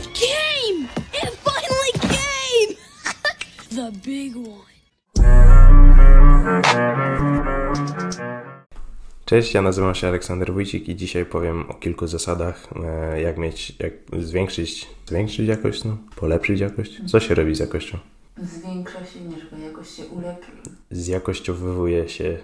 It came! It finally came! the big one. Cześć, ja nazywam się Aleksander Wójcik i dzisiaj powiem o kilku zasadach, e, jak mieć, jak zwiększyć, zwiększyć jakość, no, polepszyć jakość. Co się robi z jakością? Zwiększa się, nie żeby jakoś się ulepszy. Zjakościowywuje się.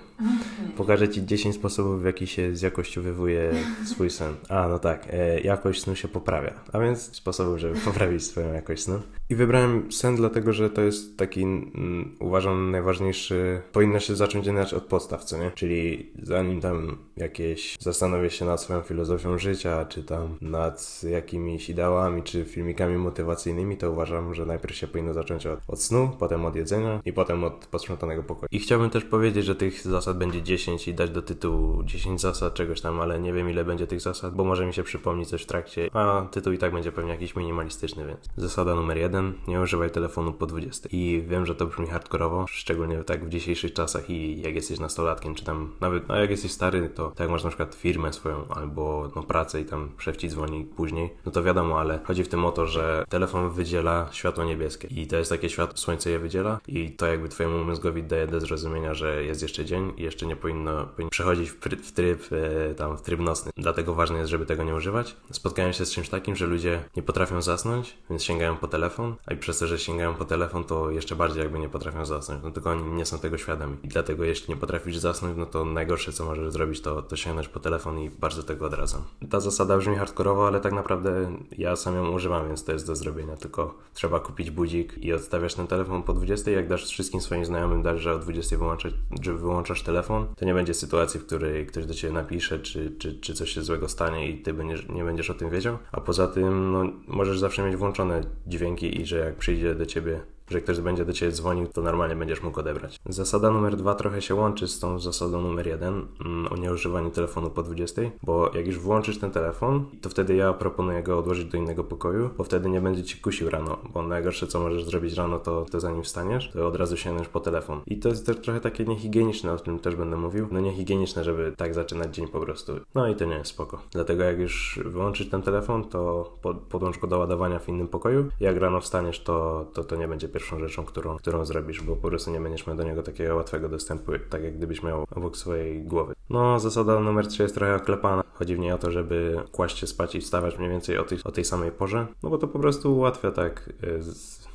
Pokażę Ci 10 sposobów, w jaki się zjakościowywuje swój sen. A, no tak, e, jakość snu się poprawia. A więc sposobów, żeby poprawić swoją jakość snu. I wybrałem sen dlatego, że to jest taki, mm, uważam, najważniejszy. Powinno się zacząć inaczej od podstaw, co nie? Czyli zanim tam jakieś zastanowię się nad swoją filozofią życia, czy tam nad jakimiś ideałami, czy filmikami motywacyjnymi, to uważam, że najpierw się powinno zacząć od, od snu, potem od jedzenia i potem od posprzątanego pokoju. I chciałbym też powiedzieć, że tych zasad będzie 10 i dać do tytułu 10 zasad czegoś tam, ale nie wiem ile będzie tych zasad, bo może mi się przypomni coś w trakcie, a tytuł i tak będzie pewnie jakiś minimalistyczny, więc zasada numer jeden nie używaj telefonu po 20. I wiem, że to brzmi hardkorowo, szczególnie tak w dzisiejszych czasach i jak jesteś nastolatkiem, czy tam nawet, no jak jesteś stary, to tak jak masz na przykład firmę swoją albo no pracę i tam szef ci dzwoni później, no to wiadomo, ale chodzi w tym o to, że telefon wydziela światło niebieskie i to jest takie światło, słońce je wydziela i to jakby twojemu mózgowi daje do zrozumienia, że jest jeszcze dzień i jeszcze nie powinno, powinno przechodzić w, w tryb e, tam w tryb nocny. Dlatego ważne jest, żeby tego nie używać. Spotkałem się z czymś takim, że ludzie nie potrafią zasnąć, więc sięgają po telefon, a i przez to, że sięgają po telefon, to jeszcze bardziej jakby nie potrafią zasnąć. No tylko oni nie są tego świadomi. I dlatego jeśli nie potrafisz zasnąć, no to najgorsze co możesz zrobić to, to sięgnąć po telefon i bardzo tego odradzam. Ta zasada brzmi hardkorowo, ale tak naprawdę ja sam ją używam, więc to jest do zrobienia. Tylko trzeba kupić budzik i odstawiasz ten telefon po 20. Jak dasz wszystkim swoim znajomym dasz, że o 20 wyłączać, że wyłączasz telefon, to nie będzie sytuacji, w której ktoś do ciebie napisze, czy, czy, czy coś się złego stanie i ty będziesz, nie będziesz o tym wiedział. A poza tym, no, możesz zawsze mieć włączone dźwięki i że jak przyjdzie do ciebie że ktoś będzie do ciebie dzwonił, to normalnie będziesz mógł odebrać. Zasada numer dwa trochę się łączy z tą zasadą numer jeden mm, o nieużywaniu telefonu po 20, bo jak już włączysz ten telefon, to wtedy ja proponuję go odłożyć do innego pokoju, bo wtedy nie będzie ci kusił rano, bo najgorsze co możesz zrobić rano, to, to zanim wstaniesz, to od razu sięgniesz po telefon. I to jest też trochę takie niehigieniczne, o tym też będę mówił. No niehigieniczne, żeby tak zaczynać dzień po prostu. No i to nie jest spoko. Dlatego jak już wyłączysz ten telefon, to podłącz go do ładowania w innym pokoju. Jak rano wstaniesz, to, to, to nie będzie pierwszą rzeczą, którą, którą zrobisz, bo po prostu nie będziesz miał do niego takiego łatwego dostępu, tak jak gdybyś miał obok swojej głowy. No, zasada numer 3 jest trochę oklepana. Chodzi w niej o to, żeby kłaść się spać i wstawać mniej więcej o tej, o tej samej porze, no bo to po prostu ułatwia tak. Y, z...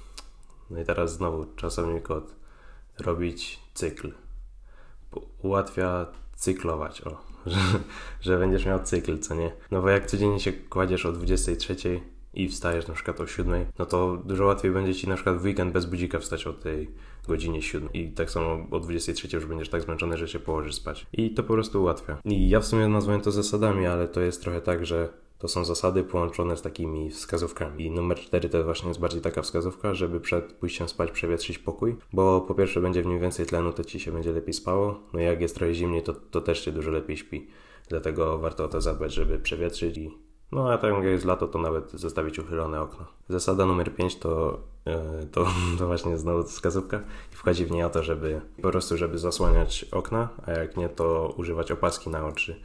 No i teraz znowu czasownik od robić cykl. Ułatwia cyklować, o, że, że będziesz miał cykl, co nie? No bo jak codziennie się kładziesz o 23, i wstajesz na przykład o 7, no to dużo łatwiej będzie ci na przykład w weekend bez budzika wstać o tej godzinie 7 i tak samo o 23 już będziesz tak zmęczony, że się położysz spać. I to po prostu ułatwia. I ja w sumie nazwałem to zasadami, ale to jest trochę tak, że to są zasady połączone z takimi wskazówkami. I numer 4 to właśnie jest bardziej taka wskazówka, żeby przed pójściem spać przewietrzyć pokój, bo po pierwsze będzie w nim więcej tlenu, to ci się będzie lepiej spało, no i jak jest trochę zimniej, to, to też się dużo lepiej śpi. Dlatego warto o to zadbać, żeby przewietrzyć i no a tak jak jest lato, to nawet zostawić uchylone okno. Zasada numer 5 to, yy, to, to właśnie znowu wskazówka i wchodzi w niej o to, żeby po prostu, żeby zasłaniać okna, a jak nie, to używać opaski na oczy.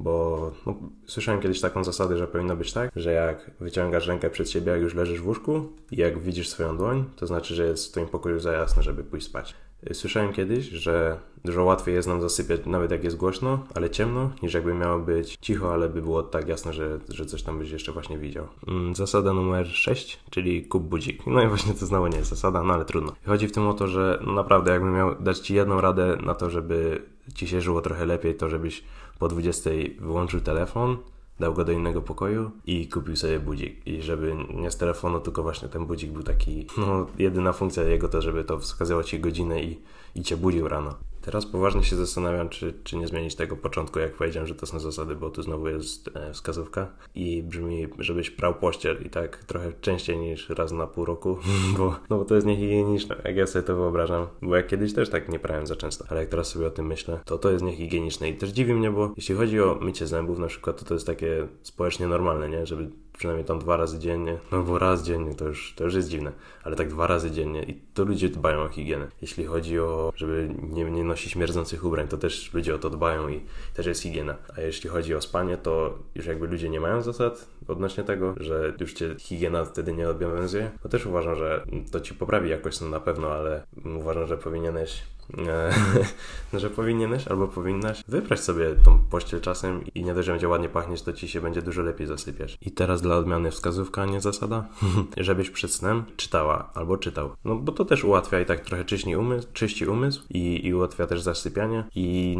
Bo no, słyszałem kiedyś taką zasadę, że powinno być tak, że jak wyciągasz rękę przed siebie, jak już leżysz w łóżku i jak widzisz swoją dłoń, to znaczy, że jest w twoim pokoju za jasno, żeby pójść spać. Słyszałem kiedyś, że dużo łatwiej jest nam zasypiać nawet jak jest głośno, ale ciemno, niż jakby miało być cicho, ale by było tak jasno, że, że coś tam byś jeszcze właśnie widział. Mm, zasada numer 6, czyli kup budzik. No i właśnie to znowu nie jest zasada, no ale trudno. Chodzi w tym o to, że no naprawdę jakbym miał dać Ci jedną radę na to, żeby Ci się żyło trochę lepiej, to żebyś po 20 wyłączył telefon, dał go do innego pokoju i kupił sobie budzik. I żeby nie z telefonu, tylko właśnie ten budzik był taki, no jedyna funkcja jego to, żeby to wskazywało ci godzinę i, i cię budził rano. Teraz poważnie się zastanawiam, czy, czy nie zmienić tego początku, jak powiedziałem, że to są zasady, bo tu znowu jest e, wskazówka. I brzmi, żebyś prał pościel i tak trochę częściej niż raz na pół roku, bo, no bo to jest niehigieniczne, jak ja sobie to wyobrażam, bo ja kiedyś też tak nie prałem za często, ale jak teraz sobie o tym myślę, to to jest niehigieniczne. I też dziwi mnie, bo jeśli chodzi o mycie zębów na przykład, to to jest takie społecznie normalne, nie, żeby przynajmniej tam dwa razy dziennie, no bo raz dziennie to już, to już jest dziwne, ale tak dwa razy dziennie i to ludzie dbają o higienę. Jeśli chodzi o, żeby nie, nie nosić śmierdzących ubrań, to też ludzie o to dbają i też jest higiena. A jeśli chodzi o spanie, to już jakby ludzie nie mają zasad odnośnie tego, że już cię higiena wtedy nie obowiązuje, to też uważam, że to ci poprawi jakoś no na pewno, ale uważam, że powinieneś że powinieneś albo powinnaś wybrać sobie tą pościel czasem i nie dość, że będzie ładnie pachnieć, to ci się będzie dużo lepiej zasypiać. I teraz dla odmiany wskazówka, a nie zasada, żebyś przed snem czytała albo czytał. No bo to też ułatwia i tak trochę czyści umysł, czyści umysł i, i ułatwia też zasypianie i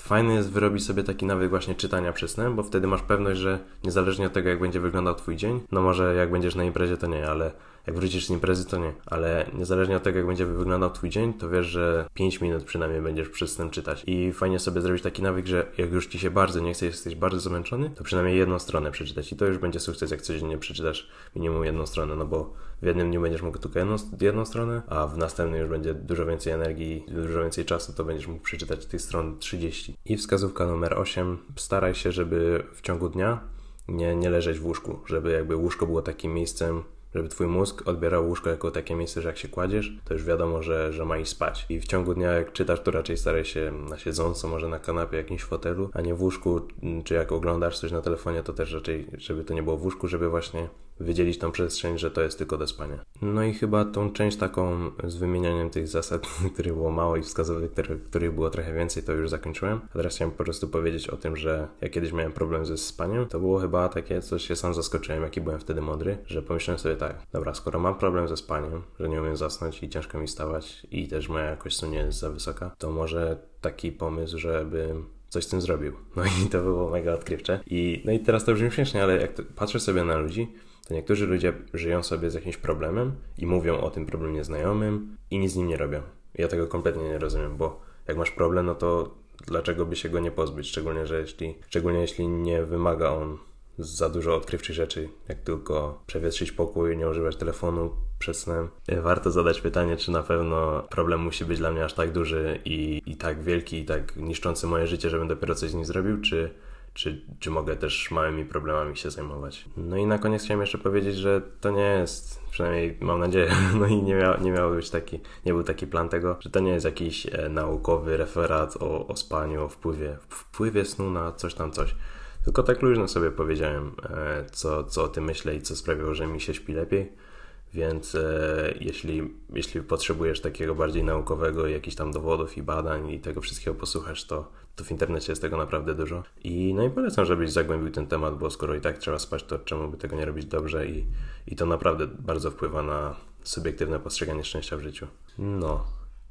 Fajne jest wyrobić sobie taki nawyk właśnie czytania przed snem, bo wtedy masz pewność, że niezależnie od tego, jak będzie wyglądał Twój dzień, no może jak będziesz na imprezie, to nie, ale jak wrócisz z imprezy, to nie. Ale niezależnie od tego, jak będzie wyglądał Twój dzień, to wiesz, że 5 minut przynajmniej będziesz przed snem czytać. I fajnie sobie zrobić taki nawyk, że jak już Ci się bardzo nie chce, jesteś bardzo zmęczony, to przynajmniej jedną stronę przeczytać. I to już będzie sukces, jak codziennie przeczytasz minimum jedną stronę, no bo w jednym dniu będziesz mógł tylko jedną, jedną stronę, a w następnym już będzie dużo więcej energii, dużo więcej czasu, to będziesz mógł przeczytać tych stron 30. I wskazówka numer 8. Staraj się, żeby w ciągu dnia nie, nie leżeć w łóżku, żeby jakby łóżko było takim miejscem, żeby twój mózg odbierał łóżko jako takie miejsce, że jak się kładziesz, to już wiadomo, że, że ma iść spać. I w ciągu dnia, jak czytasz, to raczej staraj się na siedząco, może na kanapie, jakimś fotelu, a nie w łóżku, czy jak oglądasz coś na telefonie, to też raczej, żeby to nie było w łóżku, żeby właśnie wydzielić tą przestrzeń, że to jest tylko do spania. No i chyba tą część taką z wymienianiem tych zasad, których było mało i wskazówek, których było trochę więcej, to już zakończyłem. A teraz chciałem po prostu powiedzieć o tym, że ja kiedyś miałem problem ze spaniem. To było chyba takie, coś się sam zaskoczyłem, jaki byłem wtedy mądry, że pomyślałem sobie tak, dobra, skoro mam problem ze spaniem, że nie umiem zasnąć i ciężko mi stawać i też moja jakość snu nie jest za wysoka, to może taki pomysł, żeby coś z tym zrobił. No i to było mega odkrywcze. I, no i teraz to brzmi śmiesznie, ale jak patrzę sobie na ludzi, to niektórzy ludzie żyją sobie z jakimś problemem i mówią o tym problemie znajomym i nic z nim nie robią. Ja tego kompletnie nie rozumiem, bo jak masz problem, no to dlaczego by się go nie pozbyć? Szczególnie, że jeśli, szczególnie jeśli nie wymaga on za dużo odkrywczych rzeczy, jak tylko przewietrzyć pokój, nie używać telefonu przed snem. Warto zadać pytanie, czy na pewno problem musi być dla mnie aż tak duży i, i tak wielki, i tak niszczący moje życie, żebym dopiero coś z nim zrobił, czy czy, czy mogę też małymi problemami się zajmować. No i na koniec chciałem jeszcze powiedzieć, że to nie jest, przynajmniej mam nadzieję, no i nie nie miał być taki, nie był taki plan tego, że to nie jest jakiś e, naukowy referat o, o spaniu, o wpływie, wpływie snu na coś tam coś. Tylko tak luźno sobie powiedziałem, e, co, co o tym myślę i co sprawiło, że mi się śpi lepiej. Więc e, jeśli, jeśli potrzebujesz takiego bardziej naukowego, jakichś tam dowodów i badań i tego wszystkiego posłuchasz, to, to w internecie jest tego naprawdę dużo. I no i polecam, żebyś zagłębił ten temat, bo skoro i tak trzeba spać, to czemu by tego nie robić dobrze i, i to naprawdę bardzo wpływa na subiektywne postrzeganie szczęścia w życiu. No,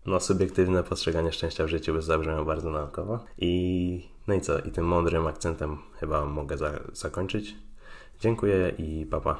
no subiektywne postrzeganie szczęścia w życiu zabrzmiało bardzo naukowo. I no i co? I tym mądrym akcentem chyba mogę za zakończyć. Dziękuję i papa.